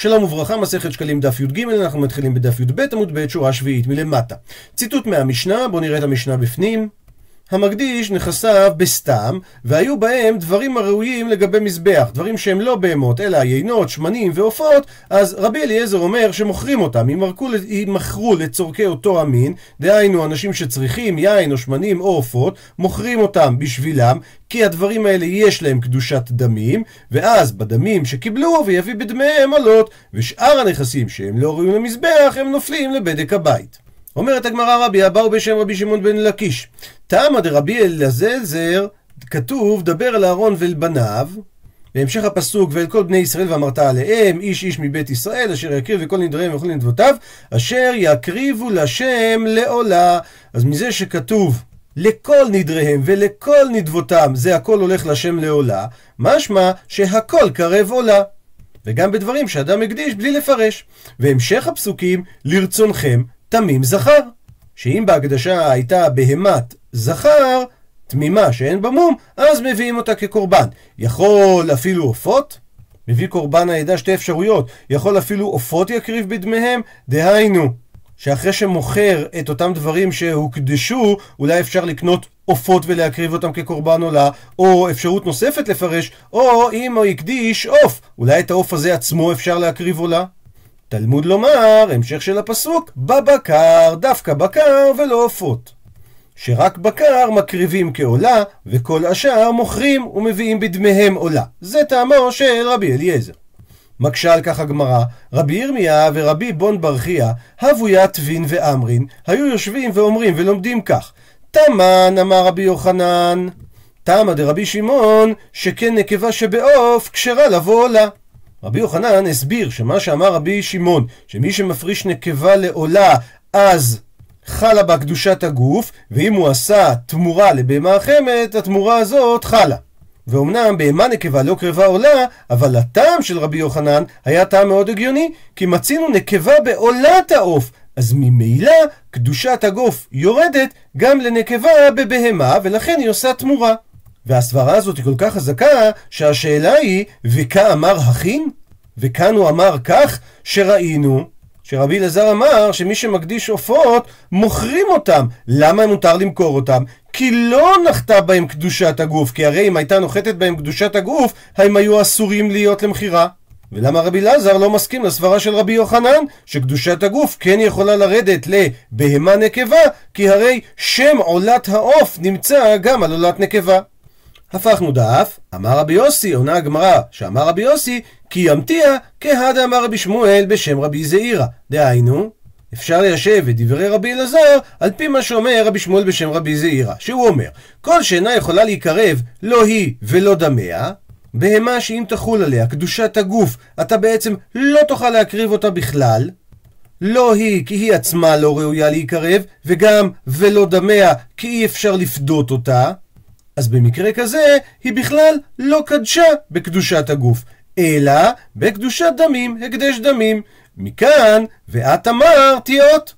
שלום וברכה, מסכת שקלים דף י"ג, אנחנו מתחילים בדף י"ב עמוד ב' שורה שביעית מלמטה. ציטוט מהמשנה, בואו נראה את המשנה בפנים. המקדיש נכסיו בסתם, והיו בהם דברים הראויים לגבי מזבח, דברים שהם לא בהמות, אלא יינות, שמנים ועופות, אז רבי אליעזר אומר שמוכרים אותם, ימכרו לצורכי אותו המין, דהיינו אנשים שצריכים יין או שמנים או עופות, מוכרים אותם בשבילם, כי הדברים האלה יש להם קדושת דמים, ואז בדמים שקיבלו ויביא בדמיהם עולות, ושאר הנכסים שהם לא ראויים למזבח, הם נופלים לבדק הבית. אומרת הגמרא רבי אבאו בשם רבי שמעון בן לקיש. תמא דרבי אלעזר, כתוב, דבר אל אהרון ואל בניו, בהמשך הפסוק, ואל כל בני ישראל ואמרת עליהם, איש איש מבית ישראל, אשר יקריב וכל נדריהם וכל נדבותיו, אשר יקריבו לשם לעולה. אז מזה שכתוב לכל נדריהם ולכל נדבותם, זה הכל הולך לשם לעולה, משמע שהכל קרב עולה. וגם בדברים שאדם הקדיש בלי לפרש. והמשך הפסוקים, לרצונכם תמים זכר. שאם בהקדשה הייתה בהמת זכר, תמימה שאין בה מום, אז מביאים אותה כקורבן. יכול אפילו עופות? מביא קורבן העדה שתי אפשרויות. יכול אפילו עופות יקריב בדמיהם, דהיינו, שאחרי שמוכר את אותם דברים שהוקדשו, אולי אפשר לקנות עופות ולהקריב אותם כקורבן עולה, או אפשרות נוספת לפרש, או אם הוא הקדיש עוף, אולי את העוף הזה עצמו אפשר להקריב עולה? תלמוד לומר, המשך של הפסוק, בבקר, דווקא בקר ולא עופות. שרק בקר מקריבים כעולה, וכל השאר מוכרים ומביאים בדמיהם עולה. זה טעמו של רבי אליעזר. מקשה על כך הגמרא, רבי ירמיה ורבי בון ברכיה, הבויה טבין ואמרין, היו יושבים ואומרים ולומדים כך, תמן אמר רבי יוחנן, תמה דרבי שמעון, שכן נקבה שבעוף כשרה לבוא עולה. רבי יוחנן הסביר שמה שאמר רבי שמעון, שמי שמפריש נקבה לעולה, אז חלה בה קדושת הגוף, ואם הוא עשה תמורה לבהמה החמת, התמורה הזאת חלה. ואומנם בהמה נקבה לא קרבה עולה, אבל הטעם של רבי יוחנן היה טעם מאוד הגיוני, כי מצינו נקבה בעולת העוף, אז ממילא קדושת הגוף יורדת גם לנקבה בבהמה, ולכן היא עושה תמורה. והסברה הזאת היא כל כך חזקה, שהשאלה היא, וכאמר הכין? וכאן הוא אמר כך, שראינו שרבי אלעזר אמר שמי שמקדיש עופות, מוכרים אותם. למה מותר למכור אותם? כי לא נחתה בהם קדושת הגוף, כי הרי אם הייתה נוחתת בהם קדושת הגוף, הם היו אסורים להיות למכירה. ולמה רבי אלעזר לא מסכים לסברה של רבי יוחנן, שקדושת הגוף כן יכולה לרדת לבהמה נקבה, כי הרי שם עולת העוף נמצא גם על עולת נקבה. הפכנו דף, אמר רבי יוסי, עונה הגמרא, שאמר רבי יוסי, כי ימתיע כהדה אמר רבי שמואל בשם רבי זעירא. דהיינו, אפשר ליישב את דברי רבי אלעזר על פי מה שאומר רבי שמואל בשם רבי זעירא, שהוא אומר, כל שאינה יכולה להיקרב לא היא ולא דמיה, בהמה שאם תחול עליה קדושת הגוף, אתה בעצם לא תוכל להקריב אותה בכלל, לא היא כי היא עצמה לא ראויה להיקרב, וגם ולא דמיה כי אי אפשר לפדות אותה, אז במקרה כזה, היא בכלל לא קדשה בקדושת הגוף, אלא בקדושת דמים, הקדש דמים. מכאן, ואת אמרת תהיות.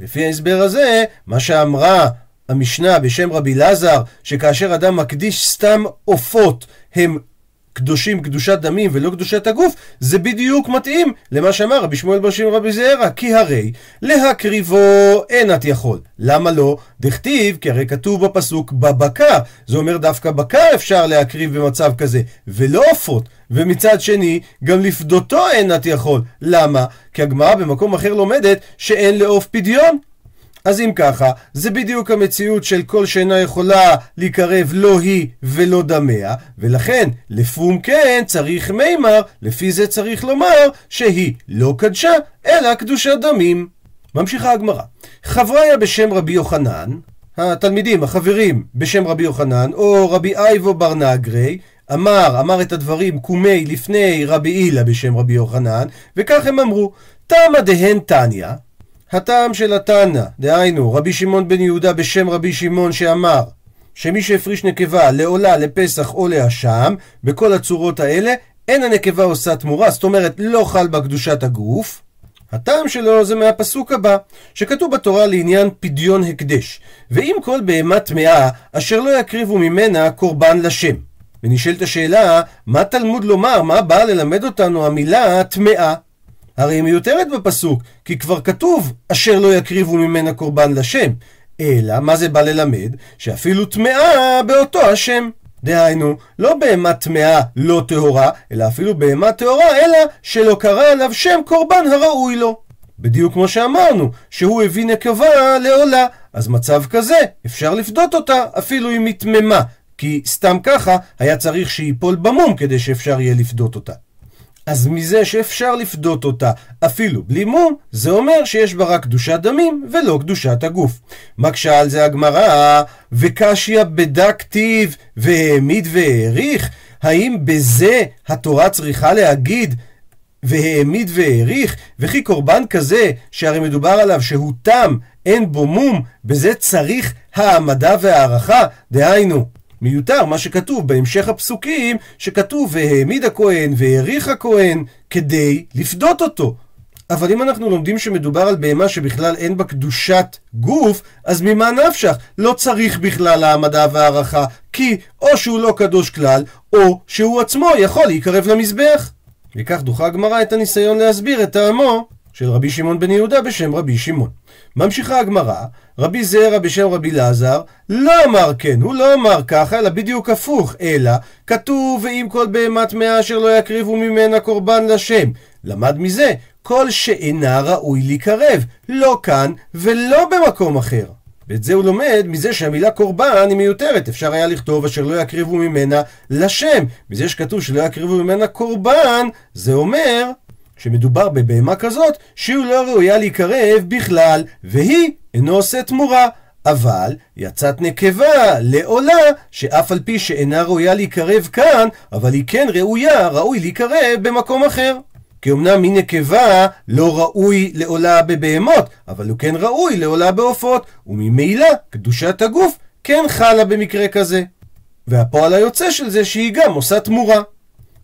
לפי ההסבר הזה, מה שאמרה המשנה בשם רבי לזר, שכאשר אדם מקדיש סתם עופות, הם קדושים קדושת דמים ולא קדושת הגוף, זה בדיוק מתאים למה שאמר רבי שמואל בר שמעון רבי זעירא, כי הרי להקריבו אין את יכול. למה לא? דכתיב, כי הרי כתוב בפסוק בבקר, זה אומר דווקא בקר אפשר להקריב במצב כזה, ולא עופות. ומצד שני, גם לפדותו אין את יכול. למה? כי הגמרא במקום אחר לומדת שאין לעוף פדיון. אז אם ככה, זה בדיוק המציאות של כל שאינה יכולה להיקרב לא היא ולא דמיה, ולכן לפום כן צריך מימר, לפי זה צריך לומר שהיא לא קדשה, אלא קדושת דמים. ממשיכה הגמרא. חבריה בשם רבי יוחנן, התלמידים, החברים בשם רבי יוחנן, או רבי אייבו בר נגרי, אמר, אמר את הדברים קומי לפני רבי הילה בשם רבי יוחנן, וכך הם אמרו, תמה דהן תניא, הטעם של התנא, דהיינו רבי שמעון בן יהודה בשם רבי שמעון שאמר שמי שהפריש נקבה לעולה, לפסח או לאשם, בכל הצורות האלה, אין הנקבה עושה תמורה, זאת אומרת לא חל בה קדושת הגוף. הטעם שלו זה מהפסוק הבא, שכתוב בתורה לעניין פדיון הקדש. ואם כל בהמה טמאה, אשר לא יקריבו ממנה קורבן לשם. ונשאלת השאלה, מה תלמוד לומר, מה באה ללמד אותנו המילה טמאה? הרי היא מיותרת בפסוק, כי כבר כתוב אשר לא יקריבו ממנה קורבן לשם. אלא, מה זה בא ללמד? שאפילו טמאה באותו השם. דהיינו, לא בהמה טמאה לא טהורה, אלא אפילו בהמה טהורה, אלא שלא קרא עליו שם קורבן הראוי לו. בדיוק כמו שאמרנו, שהוא הביא נקבה לעולה, אז מצב כזה, אפשר לפדות אותה אפילו אם היא טממה, כי סתם ככה היה צריך שייפול במום כדי שאפשר יהיה לפדות אותה. אז מזה שאפשר לפדות אותה אפילו בלי מום, זה אומר שיש בה רק קדושת דמים ולא קדושת הגוף. מקשה על זה הגמרא, וקשיא בדה כתיב והעמיד והעריך? האם בזה התורה צריכה להגיד והעמיד והעריך? וכי קורבן כזה, שהרי מדובר עליו שהוא תם, אין בו מום, בזה צריך העמדה והערכה? דהיינו, מיותר מה שכתוב בהמשך הפסוקים, שכתוב והעמיד הכהן והעריך הכהן כדי לפדות אותו. אבל אם אנחנו לומדים שמדובר על בהמה שבכלל אין בה קדושת גוף, אז ממה נפשך? לא צריך בכלל העמדה והערכה, כי או שהוא לא קדוש כלל, או שהוא עצמו יכול להיקרב למזבח. וכך דוחה הגמרא את הניסיון להסביר את טעמו של רבי שמעון בן יהודה בשם רבי שמעון. ממשיכה הגמרא, רבי זרע בשם רבי אלעזר לא אמר כן, הוא לא אמר ככה, אלא בדיוק הפוך, אלא כתוב ואם כל בהמה טמאה אשר לא יקריבו ממנה קורבן לשם. למד מזה, כל שאינה ראוי להיקרב, לא כאן ולא במקום אחר. ואת זה הוא לומד מזה שהמילה קורבן היא מיותרת. אפשר היה לכתוב אשר לא יקריבו ממנה לשם. מזה שכתוב שלא יקריבו ממנה קורבן, זה אומר שמדובר בבהמה כזאת שהוא לא ראויה להיקרב בכלל, והיא אינו עושה תמורה. אבל יצאת נקבה לעולה, שאף על פי שאינה ראויה להיקרב כאן, אבל היא כן ראויה, ראוי להיקרב במקום אחר. כי אמנם מנקבה לא ראוי לעולה בבהמות, אבל הוא כן ראוי לעולה בעופות, וממילא קדושת הגוף כן חלה במקרה כזה. והפועל היוצא של זה שהיא גם עושה תמורה.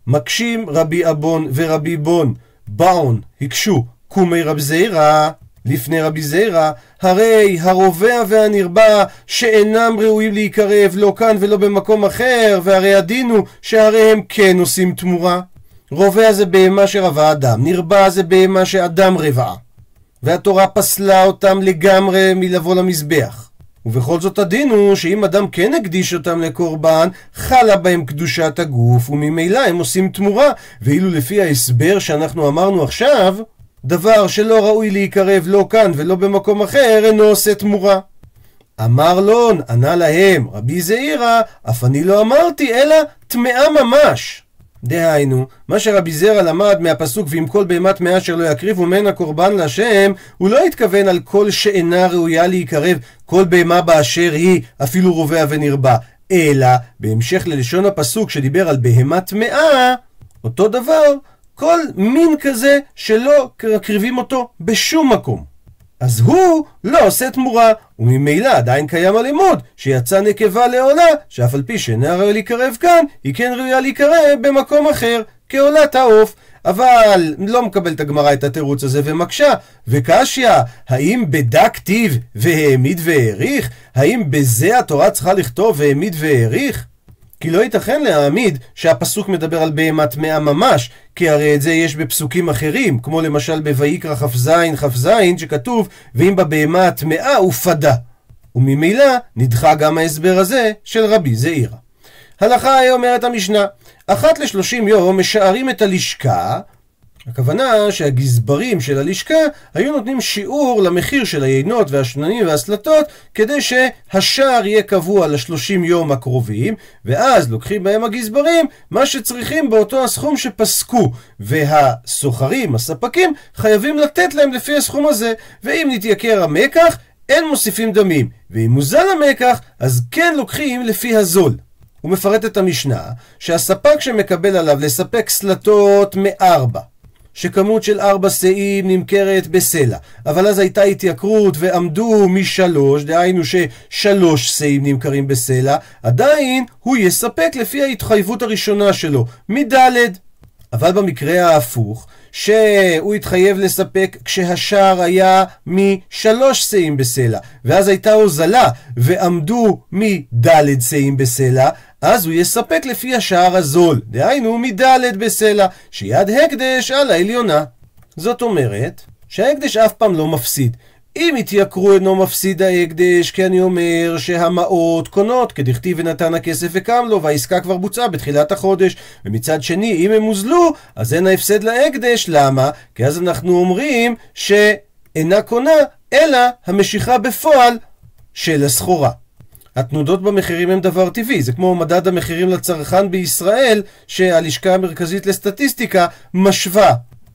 מקשים רבי אבון ורבי בון באון הקשו קומי רב זיירא לפני רבי זיירא, הרי הרובע והנרבע שאינם ראויים להיקרב לא כאן ולא במקום אחר, והרי הדין הוא שהרי הם כן עושים תמורה. רובע זה בהמה שרבע אדם, נרבע זה בהמה שאדם רבע. והתורה פסלה אותם לגמרי מלבוא למזבח. ובכל זאת הדין הוא שאם אדם כן הקדיש אותם לקורבן, חלה בהם קדושת הגוף, וממילא הם עושים תמורה. ואילו לפי ההסבר שאנחנו אמרנו עכשיו, דבר שלא ראוי להיקרב לא כאן ולא במקום אחר, אינו עושה תמורה. אמר לון, ענה להם, רבי זעירא, אף אני לא אמרתי, אלא טמאה ממש. דהיינו, מה שרבי זרע למד מהפסוק ועם כל בהמה טמאה אשר לא יקריבו ממנה קורבן להשם, הוא לא התכוון על כל שאינה ראויה להיקרב, כל בהמה באשר היא, אפילו רובע ונרבה, אלא בהמשך ללשון הפסוק שדיבר על בהמה טמאה, אותו דבר, כל מין כזה שלא מקריבים אותו בשום מקום. אז הוא לא עושה תמורה, וממילא עדיין קיים הלימוד שיצא נקבה לעולה, שאף על פי שאינה ראויה להיקרב כאן, היא כן ראויה להיקרב במקום אחר, כעולת העוף. אבל לא מקבלת הגמרא את התירוץ הזה ומקשה, וקשיא, האם בדה כתיב והעמיד והעריך? האם בזה התורה צריכה לכתוב והעמיד והעריך? כי לא ייתכן להעמיד שהפסוק מדבר על בהמה טמאה ממש, כי הרי את זה יש בפסוקים אחרים, כמו למשל בויקרא כ"ז כ"ז שכתוב ואם בבהמה הטמאה ופדה. וממילא נדחה גם ההסבר הזה של רבי זעירא. הלכה היא אומרת המשנה, אחת לשלושים יום משערים את הלשכה הכוונה שהגזברים של הלשכה היו נותנים שיעור למחיר של היינות והשננים והסלטות כדי שהשער יהיה קבוע לשלושים יום הקרובים ואז לוקחים בהם הגזברים מה שצריכים באותו הסכום שפסקו. והסוחרים, הספקים, חייבים לתת להם לפי הסכום הזה. ואם נתייקר המקח אין מוסיפים דמים. ואם מוזל המקח אז כן לוקחים לפי הזול. הוא מפרט את המשנה שהספק שמקבל עליו לספק סלטות מארבע שכמות של ארבע שאים נמכרת בסלע, אבל אז הייתה התייקרות ועמדו משלוש, דהיינו ששלוש שאים נמכרים בסלע, עדיין הוא יספק לפי ההתחייבות הראשונה שלו, מדלת. אבל במקרה ההפוך, שהוא התחייב לספק כשהשער היה משלוש שאים בסלע, ואז הייתה הוזלה, ועמדו מדלת שאים בסלע, אז הוא יספק לפי השער הזול, דהיינו מדלת בסלע, שיד הקדש על העליונה. זאת אומרת שההקדש אף פעם לא מפסיד. אם התייקרו אינו מפסיד ההקדש, כי אני אומר שהמעות קונות, כדכתיב ונתן הכסף וקם לו, והעסקה כבר בוצעה בתחילת החודש. ומצד שני, אם הם הוזלו, אז אין ההפסד להקדש. למה? כי אז אנחנו אומרים שאינה קונה, אלא המשיכה בפועל של הסחורה. התנודות במחירים הם דבר טבעי, זה כמו מדד המחירים לצרכן בישראל, שהלשכה המרכזית לסטטיסטיקה משווה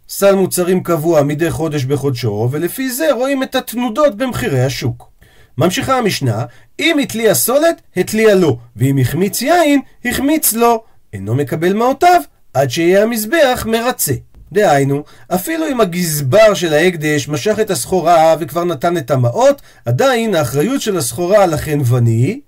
סל מוצרים קבוע מדי חודש בחודשו, ולפי זה רואים את התנודות במחירי השוק. ממשיכה המשנה, אם התליע סולת, התליע לו, ואם החמיץ יין, החמיץ לו. אינו מקבל מעותיו, עד שיהיה המזבח מרצה. דהיינו, אפילו אם הגזבר של ההקדש משך את הסחורה וכבר נתן את המעות, עדיין האחריות של הסחורה על החנווני,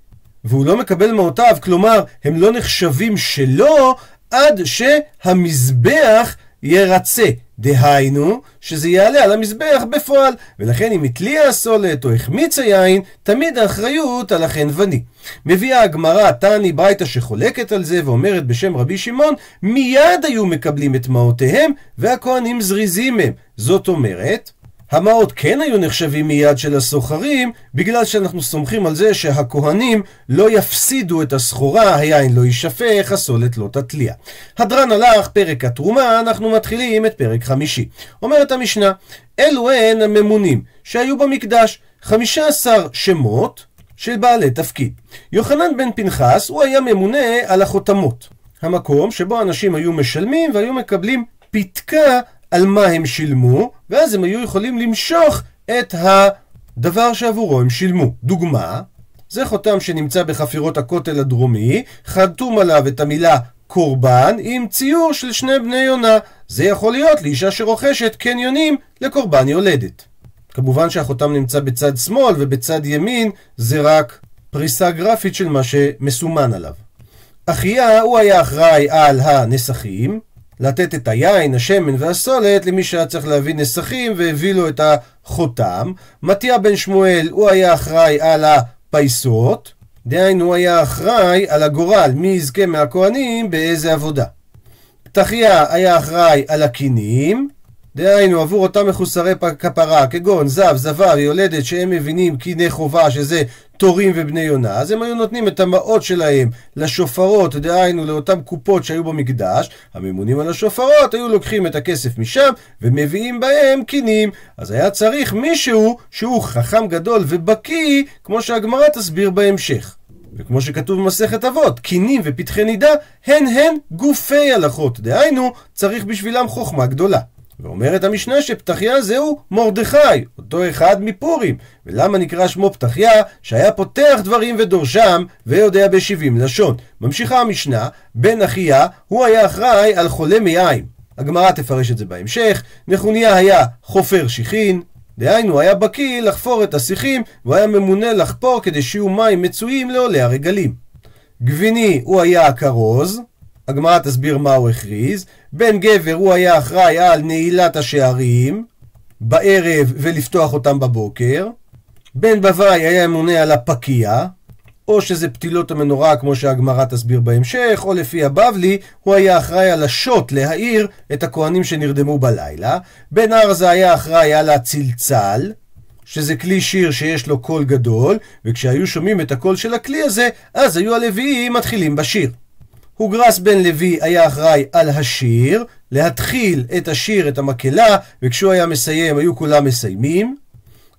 והוא לא מקבל מעותיו, כלומר, הם לא נחשבים שלו, עד שהמזבח ירצה. דהיינו, שזה יעלה על המזבח בפועל, ולכן אם התליע הסולת או החמיץ היין, תמיד האחריות על החנווני. מביאה הגמרא תני ברייתא שחולקת על זה ואומרת בשם רבי שמעון, מיד היו מקבלים את מעותיהם, והכהנים זריזים הם. זאת אומרת, המעות כן היו נחשבים מיד של הסוחרים, בגלל שאנחנו סומכים על זה שהכהנים לא יפסידו את הסחורה, היין לא יישפך, הסולת לא תתליע. הדרן הלך, פרק התרומה, אנחנו מתחילים את פרק חמישי. אומרת המשנה, אלו הן הממונים שהיו במקדש, חמישה עשר שמות של בעלי תפקיד. יוחנן בן פנחס, הוא היה ממונה על החותמות. המקום שבו אנשים היו משלמים והיו מקבלים פתקה על מה הם שילמו, ואז הם היו יכולים למשוך את הדבר שעבורו הם שילמו. דוגמה, זה חותם שנמצא בחפירות הכותל הדרומי, חתום עליו את המילה קורבן עם ציור של שני בני יונה. זה יכול להיות לאישה שרוכשת קניונים לקורבן יולדת. כמובן שהחותם נמצא בצד שמאל ובצד ימין זה רק פריסה גרפית של מה שמסומן עליו. אחיה הוא היה אחראי על הנסחים, לתת את היין, השמן והסולת למי שהיה צריך להביא נסכים והביא לו את החותם. מתיה בן שמואל הוא היה אחראי על הפייסות, דהיינו הוא היה אחראי על הגורל, מי יזכה מהכהנים באיזה עבודה. פתחיה היה אחראי על הקינים, דהיינו עבור אותם מחוסרי כפרה, כגון זב, זבה ויולדת שהם מבינים קיני חובה שזה תורים ובני יונה, אז הם היו נותנים את המעות שלהם לשופרות, דהיינו לאותם קופות שהיו במקדש, הממונים על השופרות היו לוקחים את הכסף משם ומביאים בהם קינים. אז היה צריך מישהו שהוא חכם גדול ובקיא, כמו שהגמרא תסביר בהמשך. וכמו שכתוב במסכת אבות, קינים ופתחי נידה הן הן גופי הלכות, דהיינו צריך בשבילם חוכמה גדולה. ואומרת המשנה שפתחיה זהו מרדכי, אותו אחד מפורים. ולמה נקרא שמו פתחיה? שהיה פותח דברים ודורשם, ויודע בשבעים לשון. ממשיכה המשנה, בן אחיה, הוא היה אחראי על חולה מיין. הגמרא תפרש את זה בהמשך. נחוניה היה חופר שיחין, דהיינו היה בקיא לחפור את השיחים, והוא היה ממונה לחפור כדי שיהיו מים מצויים לעולי הרגלים. גביני הוא היה הכרוז, הגמרא תסביר מה הוא הכריז. בן גבר הוא היה אחראי על נעילת השערים בערב ולפתוח אותם בבוקר. בן בוואי היה ממונה על הפקיע, או שזה פתילות המנורה כמו שהגמרא תסביר בהמשך, או לפי הבבלי, הוא היה אחראי על השוט להעיר את הכהנים שנרדמו בלילה. בן ארזה היה אחראי על הצלצל, שזה כלי שיר שיש לו קול גדול, וכשהיו שומעים את הקול של הכלי הזה, אז היו הלוויים מתחילים בשיר. הוגרס בן לוי היה אחראי על השיר, להתחיל את השיר, את המקהלה, וכשהוא היה מסיים היו כולם מסיימים.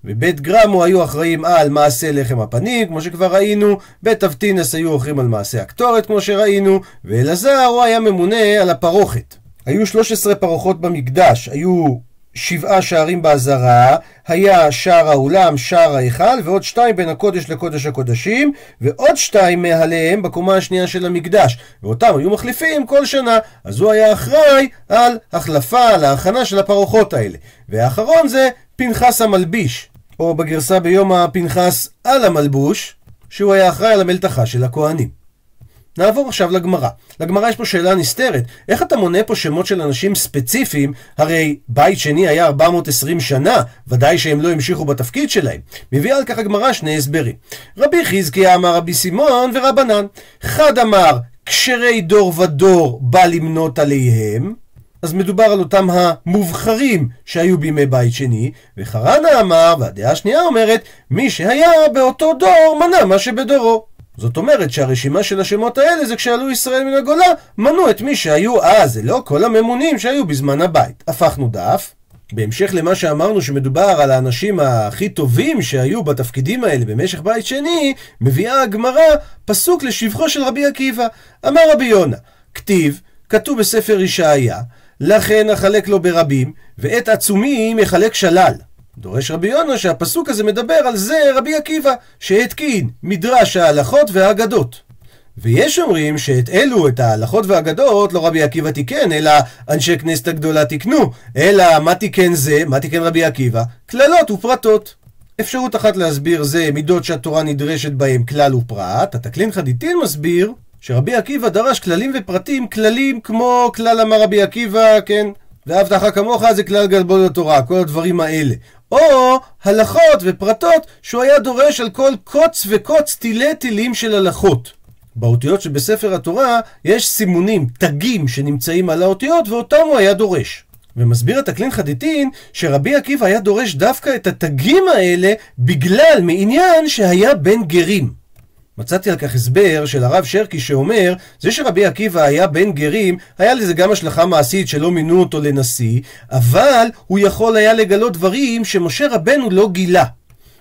ובית גרמו היו אחראים על מעשה לחם הפנים, כמו שכבר ראינו, בית אבטינס היו אחראים על מעשה הקטורת, כמו שראינו, ואלעזר הוא היה ממונה על הפרוכת. היו 13 פרוחות במקדש, היו שבעה שערים באזהרה, היה שער האולם, שער ההיכל, ועוד שתיים בין הקודש לקודש הקודשים, ועוד שתיים מעליהם בקומה השנייה של המקדש, ואותם היו מחליפים כל שנה, אז הוא היה אחראי על החלפה, על ההכנה של הפרוחות האלה. והאחרון זה פנחס המלביש, או בגרסה ביום הפנחס על המלבוש, שהוא היה אחראי על המלתחה של הכהנים. נעבור עכשיו לגמרא. לגמרא יש פה שאלה נסתרת. איך אתה מונה פה שמות של אנשים ספציפיים? הרי בית שני היה 420 שנה, ודאי שהם לא המשיכו בתפקיד שלהם. מביאה על כך הגמרא שני הסברים. רבי חזקיה אמר רבי סימון ורבנן. חד אמר, כשרי דור ודור בא למנות עליהם. אז מדובר על אותם המובחרים שהיו בימי בית שני, וחרנה אמר, והדעה השנייה אומרת, מי שהיה באותו דור מנה מה שבדורו. זאת אומרת שהרשימה של השמות האלה זה כשעלו ישראל מן הגולה, מנו את מי שהיו אז, זה לא כל הממונים שהיו בזמן הבית. הפכנו דף. בהמשך למה שאמרנו שמדובר על האנשים הכי טובים שהיו בתפקידים האלה במשך בית שני, מביאה הגמרא פסוק לשבחו של רבי עקיבא. אמר רבי יונה, כתיב, כתוב בספר ישעיה, לכן אחלק לו ברבים, ואת עצומים יחלק שלל. דורש רבי יונה שהפסוק הזה מדבר על זה רבי עקיבא, שהתקין מדרש ההלכות והאגדות. ויש אומרים שאת אלו, את ההלכות והאגדות, לא רבי עקיבא תיקן, אלא אנשי כנסת הגדולה תיקנו. אלא מה תיקן זה, מה תיקן רבי עקיבא? קללות ופרטות. אפשרות אחת להסביר זה מידות שהתורה נדרשת בהם כלל ופרט. התקלין חדיתין מסביר שרבי עקיבא דרש כללים ופרטים, כללים כמו כלל אמר רבי עקיבא, כן? ואהבת לך כמוך זה כלל גלבול התורה, כל הדברים האלה. או הלכות ופרטות שהוא היה דורש על כל קוץ וקוץ תילי תילים של הלכות. באותיות שבספר התורה יש סימונים, תגים שנמצאים על האותיות ואותם הוא היה דורש. ומסביר התקלין חדיתין שרבי עקיבא היה דורש דווקא את התגים האלה בגלל מעניין שהיה בן גרים. מצאתי על כך הסבר של הרב שרקי שאומר, זה שרבי עקיבא היה בן גרים, היה לזה גם השלכה מעשית שלא מינו אותו לנשיא, אבל הוא יכול היה לגלות דברים שמשה רבנו לא גילה.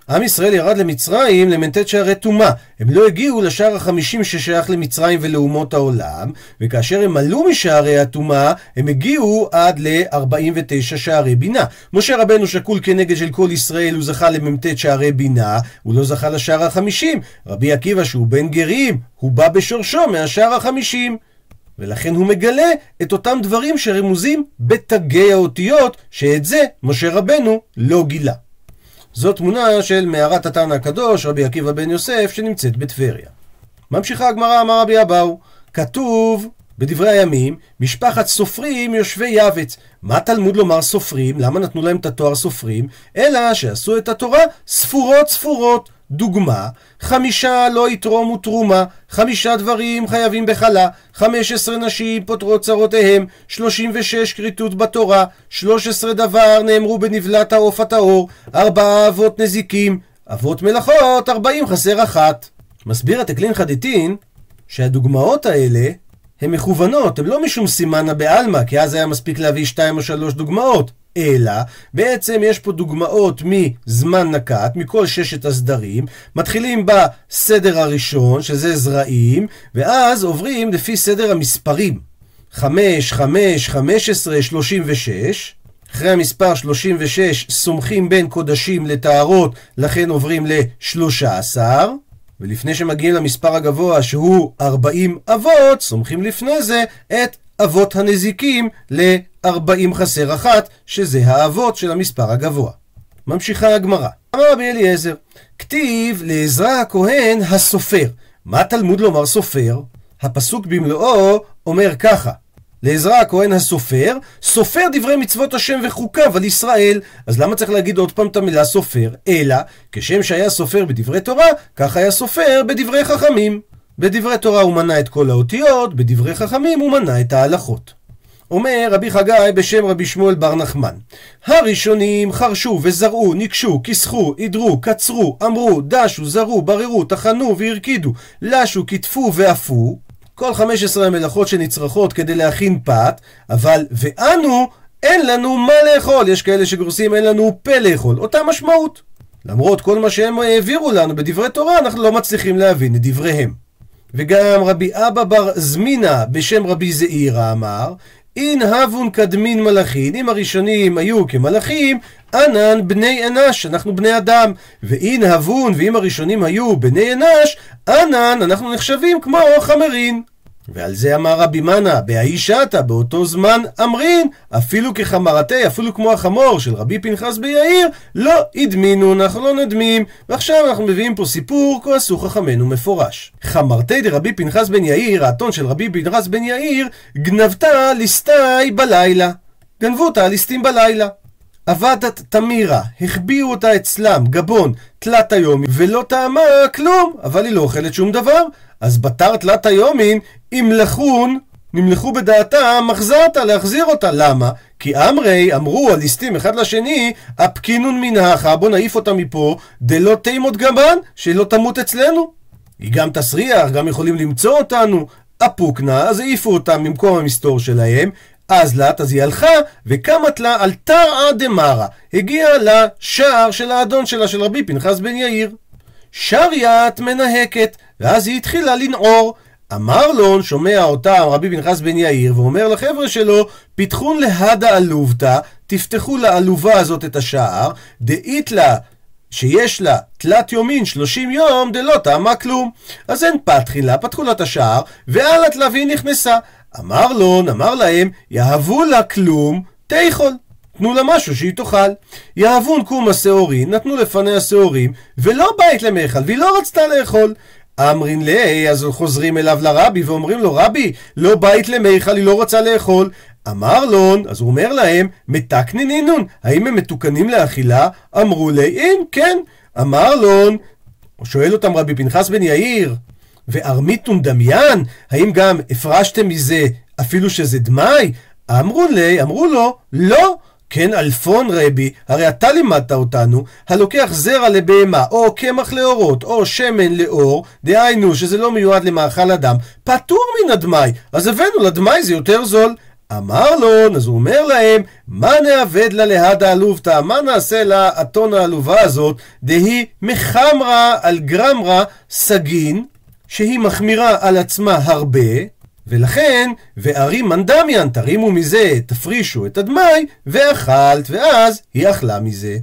עם ישראל ירד למצרים למ"ט שערי טומאה. הם לא הגיעו לשער החמישים ששייך למצרים ולאומות העולם, וכאשר הם עלו משערי הטומאה, הם הגיעו עד ל-49 שערי בינה. משה רבנו שקול כנגד של כל ישראל, הוא זכה למ"ט שערי בינה, הוא לא זכה לשער החמישים. רבי עקיבא שהוא בן גרים, הוא בא בשורשו מהשער החמישים. ולכן הוא מגלה את אותם דברים שרמוזים בתגי האותיות, שאת זה משה רבנו לא גילה. זו תמונה של מערת התנא הקדוש, רבי עקיבא בן יוסף, שנמצאת בטבריה. ממשיכה הגמרא, אמר רבי אבאו, כתוב בדברי הימים, משפחת סופרים יושבי יבץ. מה תלמוד לומר סופרים? למה נתנו להם את התואר סופרים? אלא שעשו את התורה ספורות ספורות. דוגמה, חמישה לא יתרומו תרומה, חמישה דברים חייבים בחלה, חמש עשרה נשים פותרות צרותיהם, שלושים ושש כריתות בתורה, שלוש עשרה דבר נאמרו בנבלת העוף הטהור, ארבעה אבות נזיקים, אבות מלאכות, ארבעים חסר אחת. מסביר התקלין חדיתין שהדוגמאות האלה הן מכוונות, הן לא משום סימנה בעלמא, כי אז היה מספיק להביא שתיים או שלוש דוגמאות. אלא בעצם יש פה דוגמאות מזמן נקט, מכל ששת הסדרים, מתחילים בסדר הראשון, שזה זרעים, ואז עוברים לפי סדר המספרים. 5, 5, 15, 36. אחרי המספר 36 סומכים בין קודשים לטהרות, לכן עוברים ל-13. ולפני שמגיעים למספר הגבוה שהוא 40 אבות, סומכים לפני זה את אבות הנזיקים ל-40 חסר אחת, שזה האבות של המספר הגבוה. ממשיכה הגמרא. אמר רבי אליעזר, כתיב לעזרא הכהן הסופר. מה תלמוד לומר סופר? הפסוק במלואו אומר ככה: לעזרא הכהן הסופר, סופר דברי מצוות השם וחוקיו על ישראל. אז למה צריך להגיד עוד פעם את המילה סופר? אלא, כשם שהיה סופר בדברי תורה, כך היה סופר בדברי חכמים. בדברי תורה הוא מנה את כל האותיות, בדברי חכמים הוא מנה את ההלכות. אומר רבי חגי בשם רבי שמואל בר נחמן, הראשונים חרשו וזרעו, ניקשו, כיסחו, עדרו, קצרו, אמרו, דשו, זרו, בררו, טחנו והרקידו, לשו, כתפו ואפו, כל 15 המלאכות שנצרכות כדי להכין פת, אבל ואנו, אין לנו מה לאכול. יש כאלה שגורסים אין לנו פה לאכול. אותה משמעות. למרות כל מה שהם העבירו לנו בדברי תורה, אנחנו לא מצליחים להבין את דבריהם. וגם רבי אבא בר זמינה בשם רבי זעירא אמר, אין הבון קדמין מלאכין, אם הראשונים היו כמלאכים, אנן בני אנש, אנחנו בני אדם. ואין הבון, ואם הראשונים היו בני אנש, אנן, אנחנו נחשבים כמו חמרין. ועל זה אמר רבי מנה, בהאיש עתה, באותו זמן אמרין, אפילו כחמרתי, אפילו כמו החמור של רבי פנחס ביאיר, לא הדמינו, אנחנו לא נדמים. ועכשיו אנחנו מביאים פה סיפור, כה עשו חכמינו מפורש. חמרתי דרבי פנחס בן יאיר, האתון של רבי פנחס בן יאיר, גנבתה ליסטי בלילה. גנבו אותה ליסטים בלילה. עבדת תמירה, החביאו אותה אצלם, גבון, תלת היומי, ולא טעמה כלום, אבל היא לא אוכלת שום דבר. אז בתר תלת היומין, אם לחון נמלכו בדעתם מחזרת להחזיר אותה. למה? כי אמרי אמרו הליסטים אחד לשני, הפקינון מנהכה, בוא נעיף אותה מפה, דלא תימות גבן, שלא תמות אצלנו. היא גם תסריח, גם יכולים למצוא אותנו. אפוקנה, אז העיפו אותה ממקום המסתור שלהם, אז לת, אז היא הלכה, וקמת לה על תרעא דמרא. הגיעה לשער של האדון שלה, של רבי פנחס בן יאיר. שריית מנהקת, ואז היא התחילה לנעור. אמר לו, שומע אותה רבי פנחס בן יאיר, ואומר לחבר'ה שלו, פיתחון להדה עלובתא, תפתחו לעלובה הזאת את השער, דאית לה שיש לה תלת יומין שלושים יום דלא טעמה כלום. אז אין פתחי לה, פתחו לה את השער, ועל התלווין נכנסה. אמר לון, אמר להם, יהבו לה כלום, תיכול. תנו לה משהו שהיא תאכל. יהבון קום השעורים, נתנו לפניה שעורים, ולא בית למאכל, והיא לא רצתה לאכול. אמרין לי, אז חוזרים אליו לרבי ואומרים לו, רבי, לא בית למיכל, היא לא רוצה לאכול. אמר לון, אז הוא אומר להם, מתקנין אינון, האם הם מתוקנים לאכילה? אמרו לי, אם, כן. אמר לון, שואל אותם רבי פנחס בן יאיר, וארמיתון דמיין, האם גם הפרשתם מזה אפילו שזה דמאי? אמרו לי, אמרו לו, לא. כן אלפון רבי, הרי אתה לימדת אותנו, הלוקח זרע לבהמה, או קמח לאורות, או שמן לאור, דהיינו שזה לא מיועד למאכל אדם, פטור מן הדמאי, אז הבאנו לדמאי זה יותר זול. אמר לו, אז הוא אומר להם, מה נאבד לה להדה עלובתא? מה נעשה לאתון העלובה הזאת? דהי מחמרה על גרמרה סגין, שהיא מחמירה על עצמה הרבה, ולכן, וארי מנדמיאן, תרימו מזה, תפרישו את הדמאי, ואכלת, ואז היא אכלה מזה.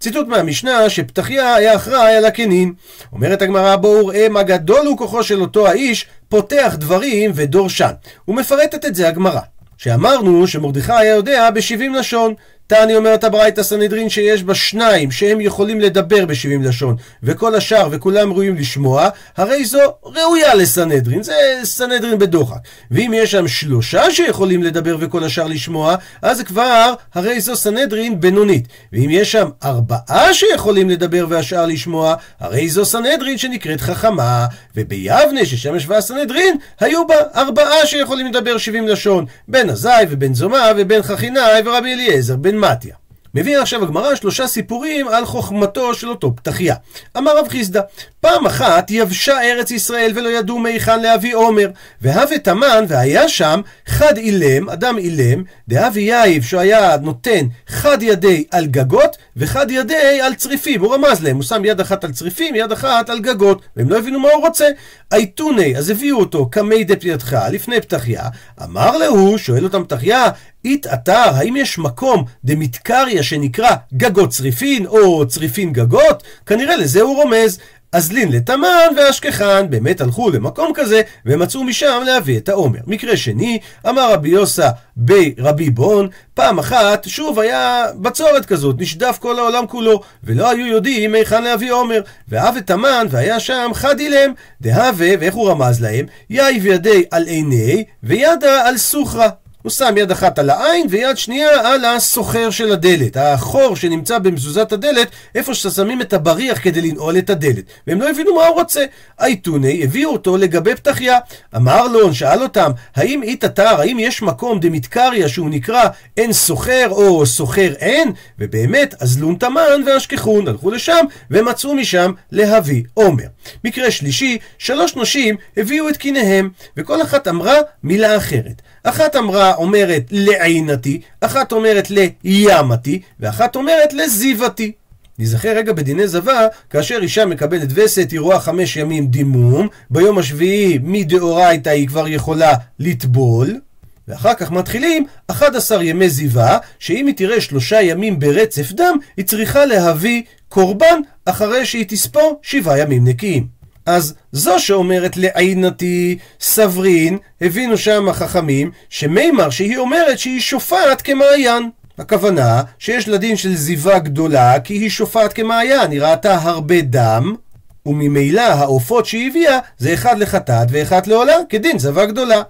ציטוט מהמשנה שפתחיה היה אחראי על הכנין. אומרת הגמרא בואו ראה מה גדול הוא כוחו של אותו האיש, פותח דברים ודורשן. ומפרטת את זה הגמרא. שאמרנו שמרדכי היה יודע בשבעים לשון. תני אומרת הברייתא סנהדרין שיש בה שניים שהם יכולים לדבר בשבעים לשון וכל השאר וכולם ראויים לשמוע, הרי זו ראויה לסנהדרין, זה סנהדרין בדוחק. ואם יש שם שלושה שיכולים לדבר וכל השאר לשמוע, אז כבר הרי זו סנהדרין בינונית. ואם יש שם ארבעה שיכולים לדבר והשאר לשמוע, הרי זו סנהדרין שנקראת חכמה. וביבנה ששם ישבה הסנהדרין, היו בה ארבעה שיכולים לדבר שבעים לשון, בן עזאי ובן זומא ובן חכינאי ורבי אליעזר בן מתיה. מביא עכשיו הגמרא שלושה סיפורים על חוכמתו של אותו פתחיה. אמר רב חיסדא, פעם אחת יבשה ארץ ישראל ולא ידעו מהיכן להביא עומר. והווה תמן והיה שם חד אילם, אדם אילם, דאבי יאיב שהוא היה נותן חד ידי על גגות וחד ידי על צריפים. הוא רמז להם, הוא שם יד אחת על צריפים, יד אחת על גגות, והם לא הבינו מה הוא רוצה. אייתוני, אז הביאו אותו קמי דפייתך לפני פתחיה, אמר להו, שואל אותם פתחיה, אית אתר, האם יש מקום דמתקריה שנקרא גגות צריפין או צריפין גגות? כנראה לזה הוא רומז. אז לין לתמן ואשכחן באמת הלכו למקום כזה ומצאו משם להביא את העומר. מקרה שני, אמר רבי יוסה ברבי בון, פעם אחת שוב היה בצורת כזאת, נשדף כל העולם כולו, ולא היו יודעים היכן להביא עומר. והווה תמן והיה שם חד אילם, דהווה, ואיך הוא רמז להם? יאיב ידי על עיני וידה על סוחרא. הוא שם יד אחת על העין ויד שנייה על הסוחר של הדלת, החור שנמצא במזוזת הדלת, איפה ששמים את הבריח כדי לנעול את הדלת. והם לא הבינו מה הוא רוצה. אייטוני הביאו אותו לגבי פתחיה. אמר לו, שאל אותם, האם אית אתר, האם יש מקום דמתקריה שהוא נקרא אין סוחר או סוחר אין? ובאמת, אזלון תמן ואשכחון, הלכו לשם ומצאו משם להביא עומר. מקרה שלישי, שלוש נשים הביאו את קיניהם, וכל אחת אמרה מילה אחרת. אחת אמרה, אומרת לעינתי, אחת אומרת לימתי, ואחת אומרת לזיבתי. נזכר רגע בדיני זבה, כאשר אישה מקבלת וסת, היא רואה חמש ימים דימום, ביום השביעי מדאורייתא היא כבר יכולה לטבול, ואחר כך מתחילים 11 ימי זיווה, שאם היא תראה שלושה ימים ברצף דם, היא צריכה להביא קורבן אחרי שהיא תספור שבעה ימים נקיים. אז זו שאומרת לעינתי סברין, הבינו שם החכמים, שמימר שהיא אומרת שהיא שופעת כמעיין. הכוונה שיש לה דין של זיווה גדולה, כי היא שופעת כמעיין, היא ראתה הרבה דם, וממילא העופות שהיא הביאה זה אחד לחטאת ואחד לעולה, כדין זווה גדולה.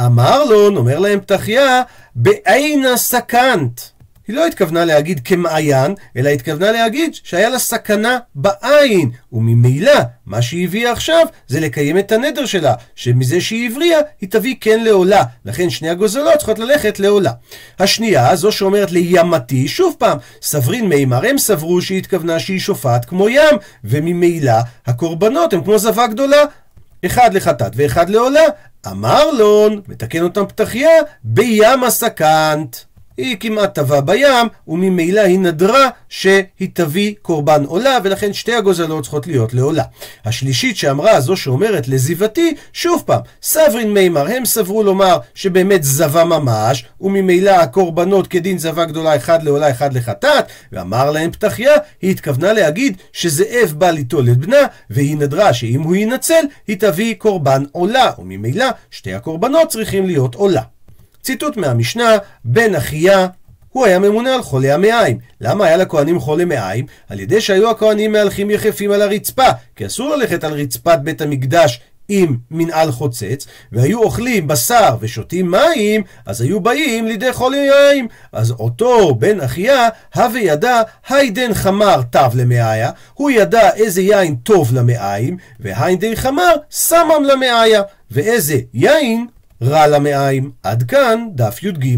אמר לו, אומר להם פתחיה, בעינה סכנת. היא לא התכוונה להגיד כמעיין, אלא התכוונה להגיד שהיה לה סכנה בעין, וממילא מה שהיא הביאה עכשיו זה לקיים את הנדר שלה, שמזה שהיא הבריאה, היא תביא כן לעולה. לכן שני הגוזלות צריכות ללכת לעולה. השנייה, זו שאומרת לימתי, שוב פעם, סברין מימר, הם סברו שהיא התכוונה שהיא שופעת כמו ים, וממילא הקורבנות הם כמו זבה גדולה. אחד לחטאת ואחד לעולה. אמר לון, מתקן אותם פתחיה, בים הסקנט. היא כמעט טבעה בים, וממילא היא נדרה שהיא תביא קורבן עולה, ולכן שתי הגוזלות צריכות להיות לעולה. השלישית שאמרה, זו שאומרת לזיבתי, שוב פעם, סברין מימר, הם סברו לומר שבאמת זבה ממש, וממילא הקורבנות כדין זבה גדולה אחד לעולה אחד לחטאת, ואמר להם פתחיה, היא התכוונה להגיד שזאב בא ליטול את בנה, והיא נדרה שאם הוא ינצל, היא תביא קורבן עולה, וממילא שתי הקורבנות צריכים להיות עולה. ציטוט מהמשנה, בן אחיה הוא היה ממונה על חולי המעיים. למה היה לכהנים חולי מעיים? על ידי שהיו הכהנים מהלכים יחפים על הרצפה, כי אסור ללכת על רצפת בית המקדש עם מנעל חוצץ, והיו אוכלים בשר ושותים מים, אז היו באים לידי חולי מעיים. אז אותו בן אחיה, הווה ידע, היידן חמר תו למאיה, הוא ידע איזה יין טוב למעיים, והיידן חמר סמם למאיה, ואיזה יין רע למעיים. עד כאן דף י"ג.